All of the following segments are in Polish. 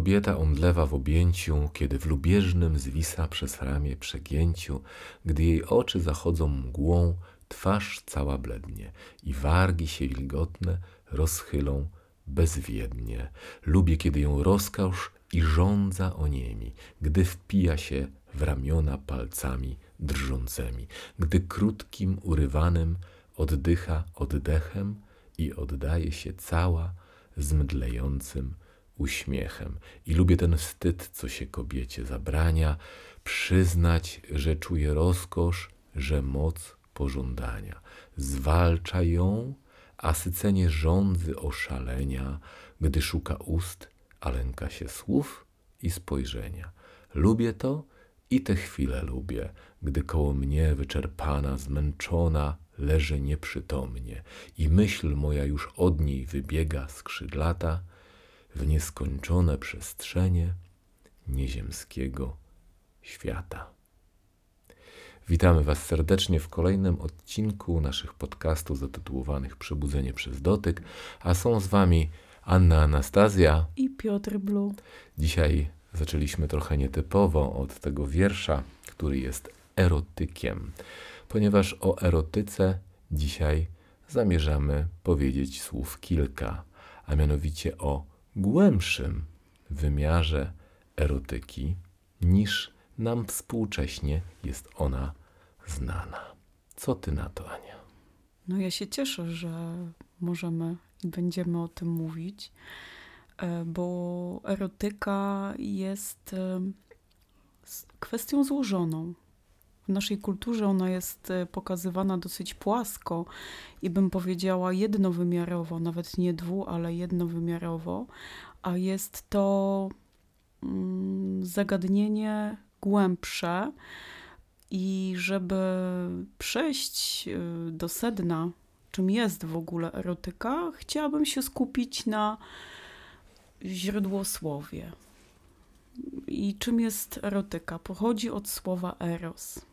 kobieta omdlewa w objęciu, kiedy w lubieżnym zwisa przez ramię przegięciu, gdy jej oczy zachodzą mgłą, twarz cała blednie i wargi się wilgotne rozchylą bezwiednie. Lubię, kiedy ją rozkosz i żądza oniemi, gdy wpija się w ramiona palcami drżącymi, gdy krótkim, urywanym oddycha oddechem i oddaje się cała z mdlejącym uśmiechem. I lubię ten wstyd, co się kobiecie zabrania, przyznać, że czuje rozkosz, że moc pożądania. Zwalcza ją, a sycenie żądzy oszalenia, gdy szuka ust, a lęka się słów i spojrzenia. Lubię to i te chwile lubię, gdy koło mnie wyczerpana, zmęczona, leży nieprzytomnie i myśl moja już od niej wybiega skrzydlata w nieskończone przestrzenie nieziemskiego świata. Witamy Was serdecznie w kolejnym odcinku naszych podcastów zatytułowanych Przebudzenie przez dotyk, a są z Wami Anna Anastazja i Piotr Blue. Dzisiaj zaczęliśmy trochę nietypowo od tego wiersza, który jest erotykiem, ponieważ o erotyce dzisiaj zamierzamy powiedzieć słów kilka, a mianowicie o głębszym wymiarze erotyki niż nam współcześnie jest ona znana. Co ty na to, Ania? No ja się cieszę, że możemy i będziemy o tym mówić, e, bo erotyka jest e, kwestią złożoną. Naszej kulturze ona jest e, pokazywana dosyć płasko i bym powiedziała jednowymiarowo, nawet nie dwu, ale jednowymiarowo, a jest to mm, zagadnienie głębsze i żeby przejść y, do sedna, czym jest w ogóle erotyka, chciałabym się skupić na źródłosłowie. I czym jest erotyka? Pochodzi od słowa eros.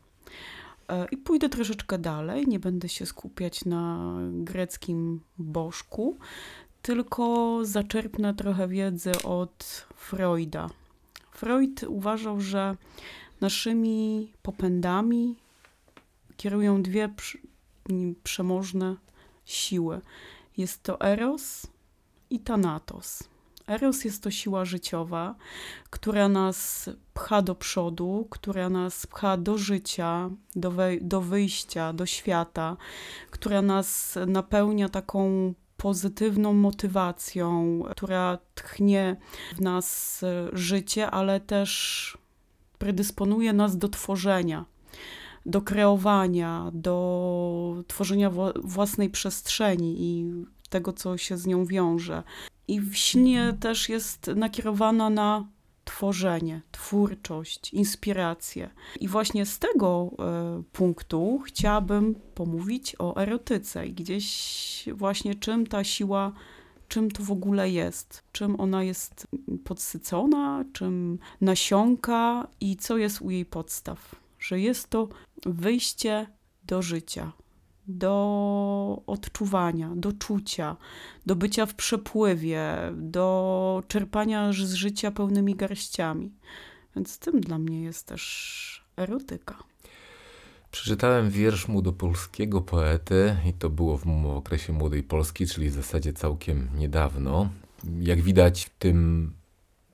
E, I pójdę troszeczkę dalej, nie będę się skupiać na greckim bożku, tylko zaczerpnę trochę wiedzy od Freuda. Freud uważał, że naszymi popędami kierują dwie przemożne siły. Jest to Eros i Thanatos. Eros jest to siła życiowa, która nas pcha do przodu, która nas pcha do życia, do, do wyjścia, do świata, która nas napełnia taką pozytywną motywacją, która tchnie w nas życie, ale też predysponuje nas do tworzenia, do kreowania, do tworzenia własnej przestrzeni i tego, co się z nią wiąże. I w śnie też jest nakierowana na tworzenie, twórczość, inspirację. I właśnie z tego y, punktu chciałabym pomówić o erotyce i gdzieś właśnie czym ta siła czym to w ogóle jest, czym ona jest podsycona, czym nasiąka i co jest u jej podstaw. Że jest to wyjście do życia, do odczuwania, do czucia, do bycia w przepływie, do czerpania z życia pełnymi garściami. Więc tym dla mnie jest też erotyka. Przeczytałem wiersz młodopolskiego poety i to było w okresie Młodej Polski, czyli w zasadzie całkiem niedawno. Jak widać tym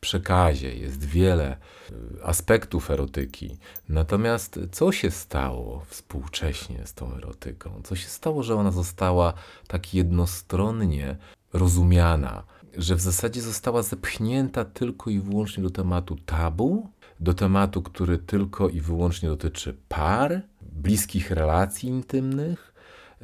przekazie jest wiele e, aspektów erotyki. Natomiast co się stało współcześnie z tą erotyką? Co się stało, że ona została tak jednostronnie rozumiana, że w zasadzie została zepchnięta tylko i wyłącznie do tematu tabu, do tematu, który tylko i wyłącznie dotyczy par, bliskich relacji intymnych,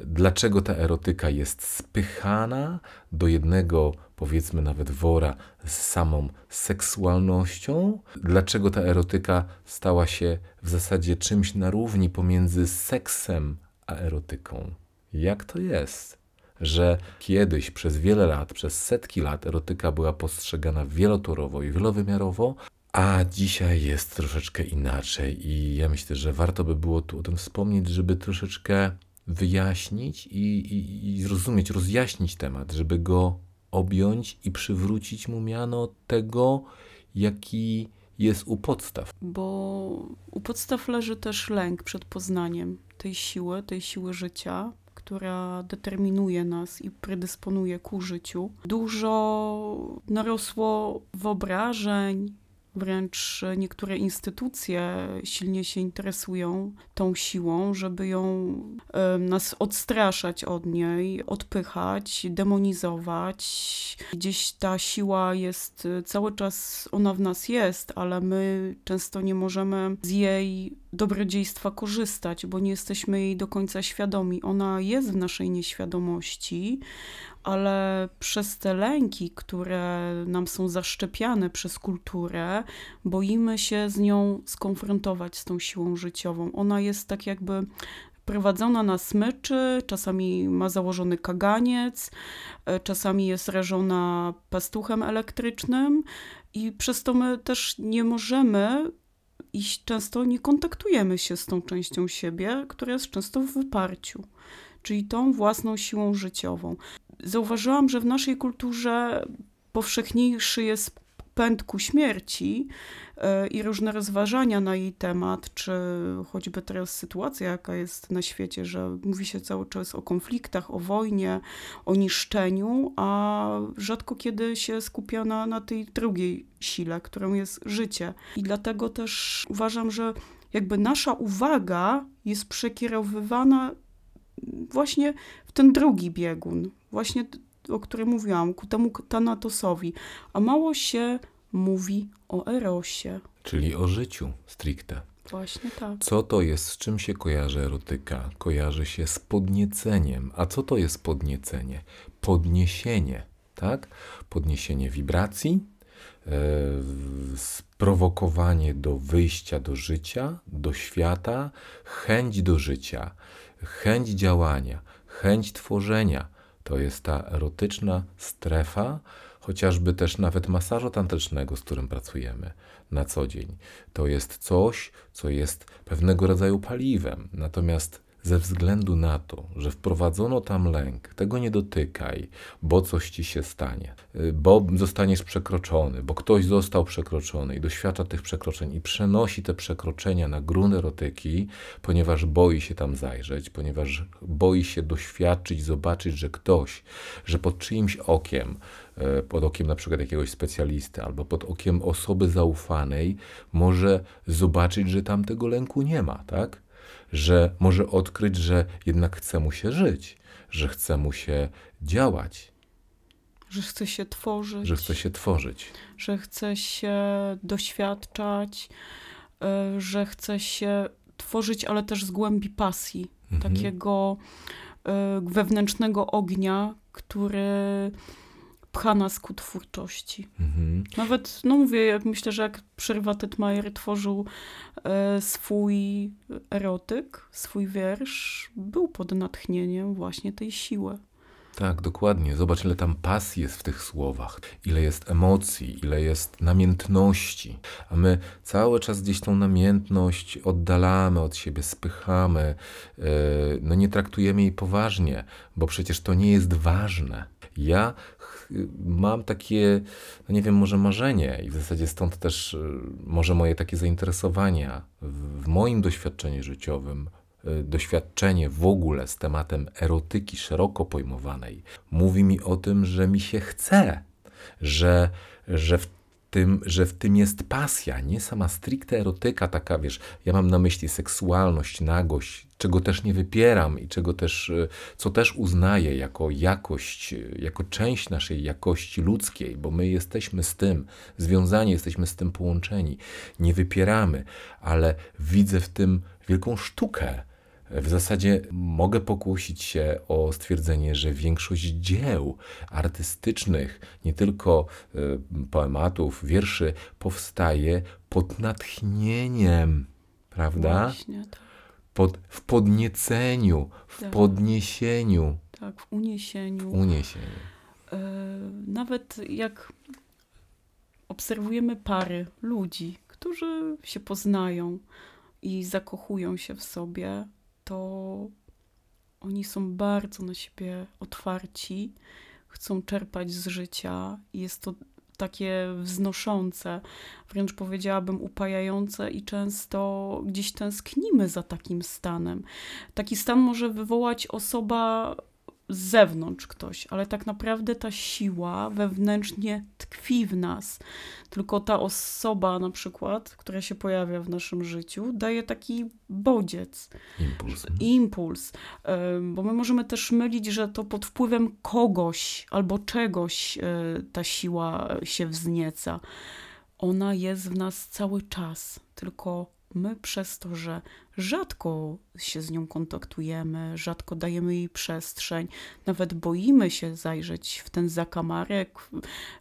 dlaczego ta erotyka jest spychana do jednego, powiedzmy nawet wora z samą seksualnością, dlaczego ta erotyka stała się w zasadzie czymś na równi pomiędzy seksem a erotyką. Jak to jest? Że kiedyś przez wiele lat, przez setki lat erotyka była postrzegana wielotorowo i wielowymiarowo, a dzisiaj jest troszeczkę inaczej i ja myślę, że warto by było tu o tym wspomnieć, żeby troszeczkę wyjaśnić i, i, i zrozumieć, rozjaśnić temat, żeby go objąć i przywrócić mu miano tego, jaki jest u podstaw. Bo u podstaw leży też lęk przed poznaniem tej siły, tej siły życia, która determinuje nas i predysponuje ku życiu. Dużo narosło wyobrażeń, Wręcz niektóre instytucje silnie się interesują tą siłą, żeby ją nas odstraszać od niej, odpychać, demonizować. Gdzieś ta siła jest cały czas, ona w nas jest, ale my często nie możemy z jej dobrodziejstwa korzystać, bo nie jesteśmy jej do końca świadomi. Ona jest w naszej nieświadomości, ale przez te lęki, które nam są zaszczepiane przez kulturę, boimy się z nią skonfrontować, z tą siłą życiową. Ona jest tak jakby prowadzona na smyczy, czasami ma założony kaganiec, e, czasami jest rażona pastuchem elektrycznym i przez to my też nie możemy i często nie kontaktujemy się z tą częścią siebie, która jest często w wyparciu, czyli tą własną siłą życiową zauważyłam, że w naszej kulturze powszechniejszy jest pęd ku śmierci e, i różne rozważania na jej temat, czy choćby teraz sytuacja, jaka jest na świecie, że mówi się cały czas o konfliktach, o wojnie, o niszczeniu, a rzadko kiedy się skupia na, na tej drugiej sile, którą jest życie. I dlatego też uważam, że jakby nasza uwaga jest przekierowywana właśnie w ten drugi biegun, właśnie o którym mówiłam, ku temu Thanatosowi, a mało się mówi o Erosie. Czyli o życiu stricte. Właśnie tak. Co to jest, z czym się kojarzy erotyka? Kojarzy się z podnieceniem. A co to jest podniecenie? Podniesienie, tak? Podniesienie wibracji, e, sprowokowanie do wyjścia do życia, do świata, chęć do życia, chęć działania, chęć tworzenia to jest ta erotyczna strefa, chociażby też nawet masażu tantrycznego, z którym pracujemy na co dzień. To jest coś, co jest pewnego rodzaju paliwem. Natomiast ze względu na to, że wprowadzono tam lęk, tego nie dotykaj, bo coś ci się stanie, y, bo zostaniesz przekroczony, bo ktoś został przekroczony i doświadcza tych przekroczeń i przenosi te przekroczenia na grunt erotyki, ponieważ boi się tam zajrzeć, ponieważ boi się doświadczyć, zobaczyć, że ktoś, że pod czyimś okiem, y, pod okiem na przykład jakiegoś specjalisty albo pod okiem osoby zaufanej, może zobaczyć, że tam tego lęku nie ma, tak? Że może odkryć, że jednak chce mu się żyć, że chce mu się działać. Że chce się tworzyć. Że chce się tworzyć. Że chce się doświadczać, e, że chce się tworzyć, ale też z głębi pasji. Mhm. Takiego e, wewnętrznego ognia, który pcha nas ku twórczości. Mhm. Nawet, no mówię, jak myślę, że jak Przerwa Tetmajer tworzył e, swój erotyk, swój wiersz, był pod natchnieniem właśnie tej siły. Tak, dokładnie. Zobacz, ile tam pasji jest w tych słowach, ile jest emocji, ile jest namiętności. A my cały czas gdzieś tą namiętność oddalamy od siebie, spychamy, yy, no nie traktujemy jej poważnie, bo przecież to nie jest ważne. Ja mam takie, no nie wiem, może marzenie i w zasadzie stąd też y, może moje takie zainteresowania w moim doświadczeniu życiowym, y, doświadczenie w ogóle z tematem erotyki szeroko pojmowanej mówi mi o tym, że mi się chce, że, że w tym, że w tym jest pasja, nie sama stricte erotyka, taka wiesz, ja mam na myśli seksualność, nagość, czego też nie wypieram i czego też, e, co też uznaję jako jakość, e, jako część naszej jakości ludzkiej, bo my jesteśmy z tym związani, jesteśmy z tym połączeni. Nie wypieramy, ale widzę w tym wielką sztukę w zasadzie mogę pokusić się o stwierdzenie, że większość dzieł artystycznych, nie tylko y, poematów, wierszy, powstaje pod natchnieniem, prawda? Właśnie, tak. Pod, w podnieceniu, w tak. podniesieniu. Tak, w uniesieniu. W uniesieniu. Yy, nawet jak obserwujemy pary ludzi, którzy się poznają i zakochują się w sobie, to oni są bardzo na siebie otwarci, chcą czerpać z życia. Jest to takie wznoszące, wręcz powiedziałabym upajające i często gdzieś tęsknimy za takim stanem. Taki stan może wywołać osoba z zewnątrz ktoś, ale tak naprawdę ta siła wewnętrznie tkwi w nas. Tylko ta osoba, na przykład, która się pojawia w naszym życiu, daje taki bodziec. Impuls. Impuls. Bo my możemy też mylić, że to pod wpływem kogoś albo czegoś e, ta siła się wznieca. Ona jest w nas cały czas, tylko my przez to, że rzadko się z nią kontaktujemy, rzadko dajemy jej przestrzeń, nawet boimy się zajrzeć w ten zakamarek,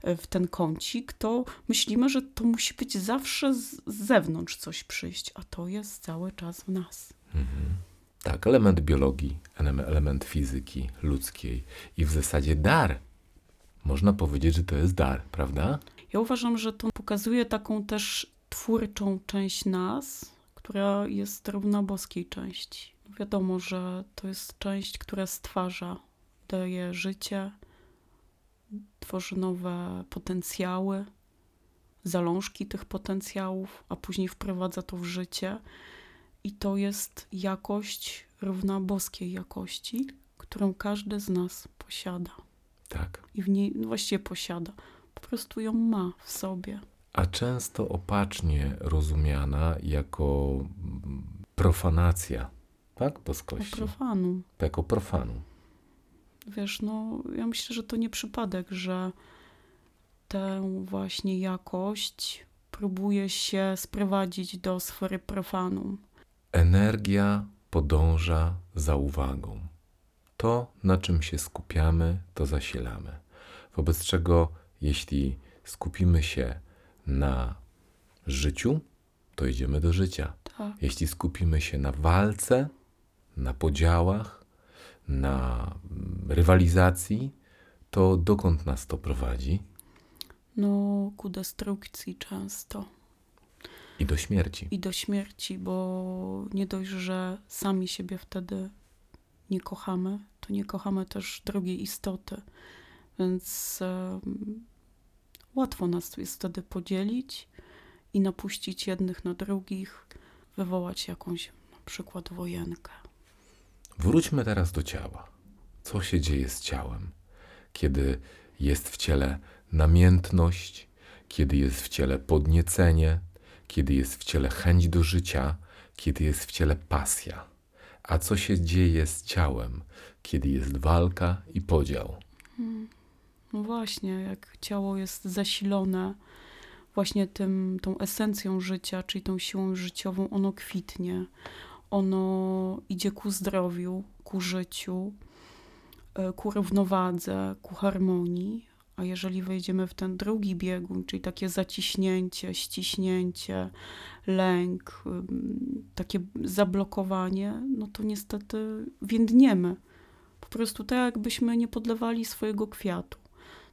w ten kącik, to myślimy, że to musi być zawsze z zewnątrz coś przyjść, a to jest cały czas w nas. Mhm. Tak, element biologii, element fizyki ludzkiej i w zasadzie dar. Można powiedzieć, że to jest dar, prawda? Ja uważam, że to pokazuje taką też twórczą część nas, która jest równa boskiej części. Wiadomo, że to jest część, która stwarza, daje życie, tworzy nowe potencjały, zalążki tych potencjałów, a później wprowadza to w życie. I to jest jakość równa boskiej jakości, którą każdy z nas posiada. Tak. I w niej no właściwie posiada. Po prostu ją ma w sobie a często opacznie rozumiana jako profanacja, tak? Boskości. Profanu. Jako profanu. Wiesz, no ja myślę, że to nie przypadek, że tę właśnie jakość próbuje się sprowadzić do sfery profanu. Energia podąża za uwagą. To, na czym się skupiamy, to zasilamy. Wobec czego, jeśli skupimy się na życiu, to idziemy do życia. Tak. Jeśli skupimy się na walce, na podziałach, na mm, rywalizacji, to dokąd nas to prowadzi? No, ku destrukcji często. I do śmierci. I do śmierci, bo nie dość, że sami siebie wtedy nie kochamy, to nie kochamy też drugiej istoty. Więc Łatwo nas jest wtedy podzielić i napuścić jednych na drugich, wywołać jakąś na przykład wojenkę. Wróćmy teraz do ciała. Co się dzieje z ciałem, kiedy jest w ciele namiętność, kiedy jest w ciele podniecenie, kiedy jest w ciele chęć do życia, kiedy jest w ciele pasja. A co się dzieje z ciałem, kiedy jest walka i podział? Hmm. No właśnie, jak ciało jest zasilone właśnie tym, tą esencją życia, czyli tą siłą życiową, ono kwitnie, ono idzie ku zdrowiu, ku życiu, e, ku równowadze, ku harmonii. A jeżeli wejdziemy w ten drugi biegun, czyli takie zaciśnięcie, ściśnięcie, lęk, takie zablokowanie, no to niestety więdniemy. Po prostu tak, jakbyśmy nie podlewali swojego kwiatu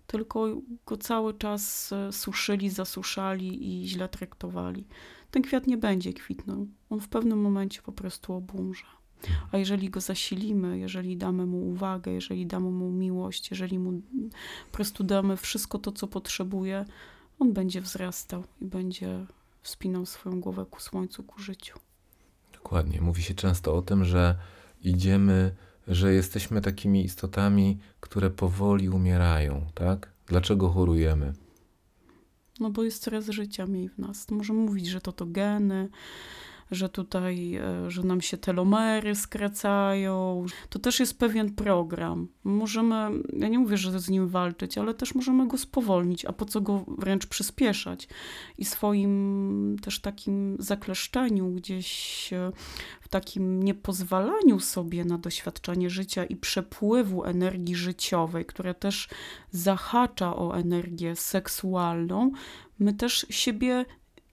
tylko go cały czas e, suszyli, zasuszali i źle traktowali. Ten kwiat nie będzie kwitnął. On w pewnym momencie po prostu obumrze. A jeżeli go zasilimy, jeżeli damy mu uwagę, jeżeli damy mu miłość, jeżeli mu po prostu damy wszystko to, co potrzebuje, on będzie wzrastał i będzie wspinał swoją głowę ku słońcu, ku życiu. Dokładnie. Mówi się często o tym, że idziemy że jesteśmy takimi istotami, które powoli umierają, tak? Dlaczego chorujemy? No bo jest coraz życia mniej w nas. Możemy mówić, że to to geny, że tutaj, e, że nam się telomery skracają. To też jest pewien program. Możemy, ja nie mówię, że z nim walczyć, ale też możemy go spowolnić, a po co go wręcz przyspieszać. I swoim też takim zakleszczeniu gdzieś e, w takim niepozwalaniu sobie na doświadczanie życia i przepływu energii życiowej, która też zahacza o energię seksualną, my też siebie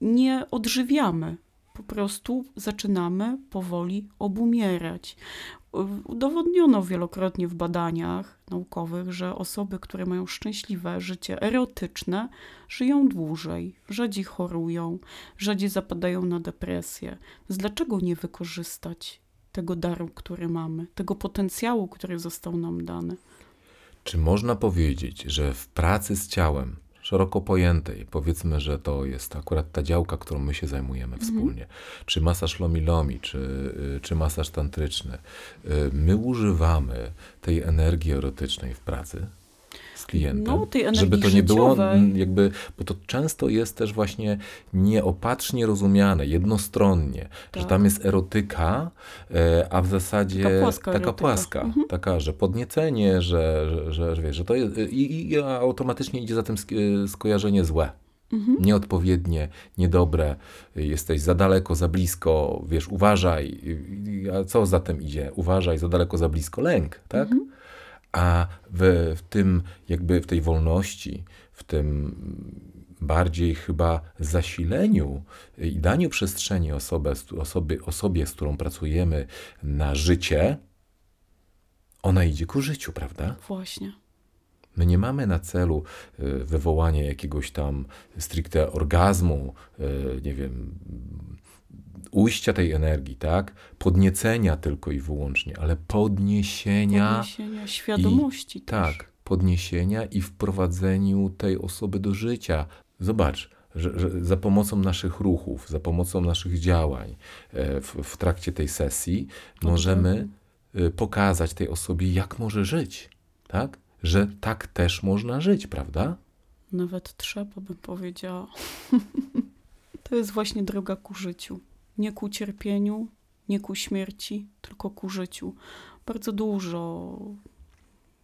nie odżywiamy po prostu zaczynamy powoli obumierać. Udowodniono wielokrotnie w badaniach naukowych, że osoby, które mają szczęśliwe życie erotyczne, żyją dłużej, rzadziej chorują, rzadziej zapadają na depresję. Więc dlaczego nie wykorzystać tego daru, który mamy, tego potencjału, który został nam dany? Czy można powiedzieć, że w pracy z ciałem, szeroko pojętej, powiedzmy, że to jest akurat ta działka, którą my się zajmujemy wspólnie, czy masaż lomi-lomi, czy, y, czy masaż tantryczny, y, my używamy tej energii erotycznej w pracy z klientem, No, tej energii żeby to nie było życiowej. mm, jakby, bo to często jest też właśnie nieopatrznie rozumiane, jednostronnie, że Tak. tam jest erotyka, e, a w zasadzie Taka płaska taka płaska, Mhm. taka, że podniecenie, że, że, że, że, wiesz, że to jest, i, i automatycznie idzie za tym sk- skojarzenie złe. Mhm. Nieodpowiednie, niedobre, jesteś za daleko, za blisko, wiesz, uważaj, a co za tym idzie? Uważaj, za daleko, za blisko, lęk, tak? Mhm. A w, w tym, jakby w tej wolności, w tym bardziej chyba zasileniu i daniu przestrzeni osobę, osobie, osobie, z którą pracujemy na życie, ona idzie ku życiu, prawda? Właśnie. My nie mamy na celu y, wywołanie jakiegoś tam stricte orgazmu, y, nie wiem, ujścia tej energii, tak? Podniecenia tylko i wyłącznie, ale podniesienia. Podniesienia świadomości też. Tak, podniesienia i wprowadzeniu tej osoby do życia. Zobacz, że, że za pomocą naszych ruchów, za pomocą naszych działań e, w, w trakcie tej sesji możemy e, pokazać tej osobie, jak może żyć, tak? Że tak też można żyć, prawda? Nawet trzeba, bym powiedziała. to jest właśnie droga ku życiu. Nie ku cierpieniu, nie ku śmierci, tylko ku życiu. Bardzo dużo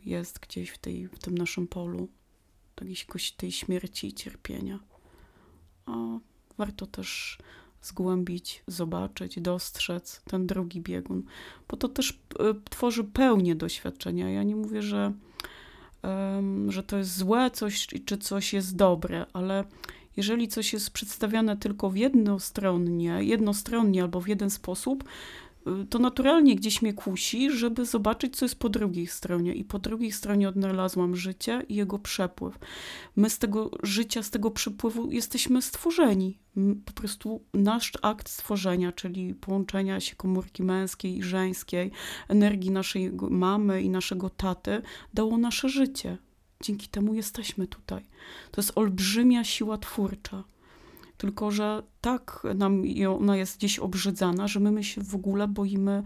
jest gdzieś w, tej, w tym naszym polu jakiejś tej śmierci i cierpienia. A warto też zgłębić, zobaczyć, dostrzec ten drugi biegun, bo to też y, tworzy pełnię doświadczenia. Ja nie mówię, że że to jest złe coś, czy coś jest dobre, ale jeżeli coś jest przedstawiane tylko w jednostronnie, jednostronnie albo w jeden sposób, y, to naturalnie gdzieś mnie kusi, żeby zobaczyć, co jest po drugiej stronie. I po drugiej stronie odnalazłam życie i jego przepływ. My z tego życia, z tego przepływu jesteśmy stworzeni. Po prostu nasz akt stworzenia, czyli połączenia się komórki męskiej i żeńskiej, energii naszej mamy i naszego taty, dało nasze życie. Dzięki temu jesteśmy tutaj. To jest olbrzymia siła twórcza. Tylko, że tak nam ona jest gdzieś obrzydzana, że my, my się w ogóle boimy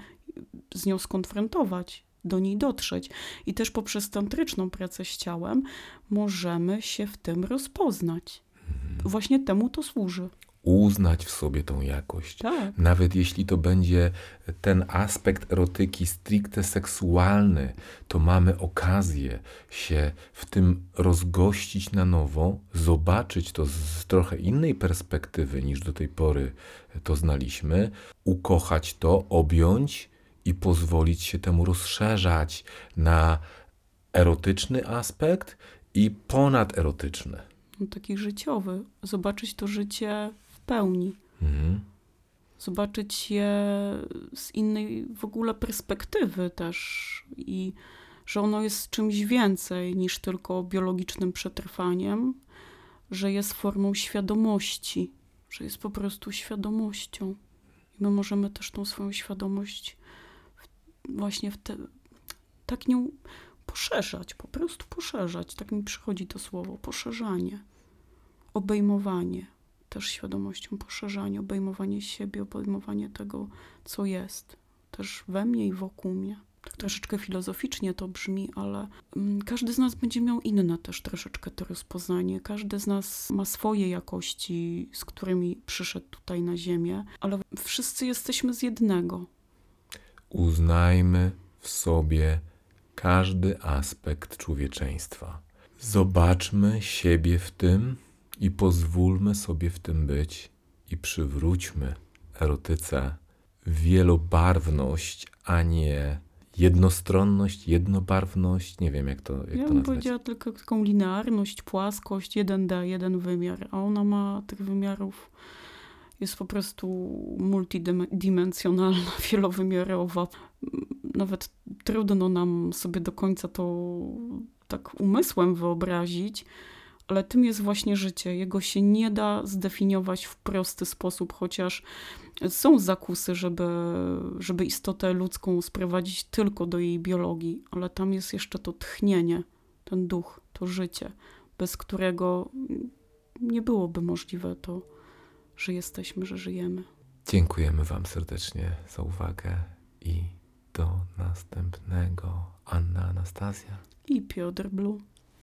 z nią skonfrontować, do niej dotrzeć. I też poprzez tantryczną pracę z ciałem możemy się w tym rozpoznać. Właśnie temu to służy. Uznać w sobie tą jakość. Tak. Nawet jeśli to będzie ten aspekt erotyki stricte seksualny, to mamy okazję się w tym rozgościć na nowo, zobaczyć to z trochę innej perspektywy niż do tej pory to znaliśmy, ukochać to, objąć i pozwolić się temu rozszerzać na erotyczny aspekt i ponaderotyczny. No, taki życiowy. Zobaczyć to życie pełni. Mhm. zobaczyć je z innej w ogóle perspektywy też i że ono jest czymś więcej niż tylko biologicznym przetrwaniem, że jest formą świadomości, że jest po prostu świadomością. I my możemy też tą swoją świadomość właśnie w te, tak nią poszerzać, po prostu poszerzać. Tak mi przychodzi to słowo, poszerzanie, obejmowanie też świadomością poszerzanie, obejmowanie siebie, obejmowanie tego, co jest też we mnie i wokół mnie. Tak troszeczkę filozoficznie to brzmi, ale mm, każdy z nas będzie miał inne też troszeczkę to rozpoznanie. Każdy z nas ma swoje jakości, z którymi przyszedł tutaj na Ziemię, ale wszyscy jesteśmy z jednego. Uznajmy w sobie każdy aspekt człowieczeństwa. Zobaczmy siebie w tym i pozwólmy sobie w tym być i przywróćmy erotyce wielobarwność, a nie jednostronność, jednobarwność. Nie wiem, jak to, jak Ja to bym nazwać. powiedziała tylko taką linearność, płaskość, 1D, jeden wymiar, a ona ma tych wymiarów, jest po prostu multidymencjonalna, wielowymiarowa. Nawet trudno nam sobie do końca to tak umysłem wyobrazić, ale tym jest właśnie życie. Jego się nie da zdefiniować w prosty sposób, chociaż są zakusy, żeby, żeby istotę ludzką sprowadzić tylko do jej biologii, ale tam jest jeszcze to tchnienie, ten duch, to życie, bez którego nie byłoby możliwe to, że jesteśmy, że żyjemy. Dziękujemy Wam serdecznie za uwagę i do następnego. Anna Anastazja i Piotr Blue.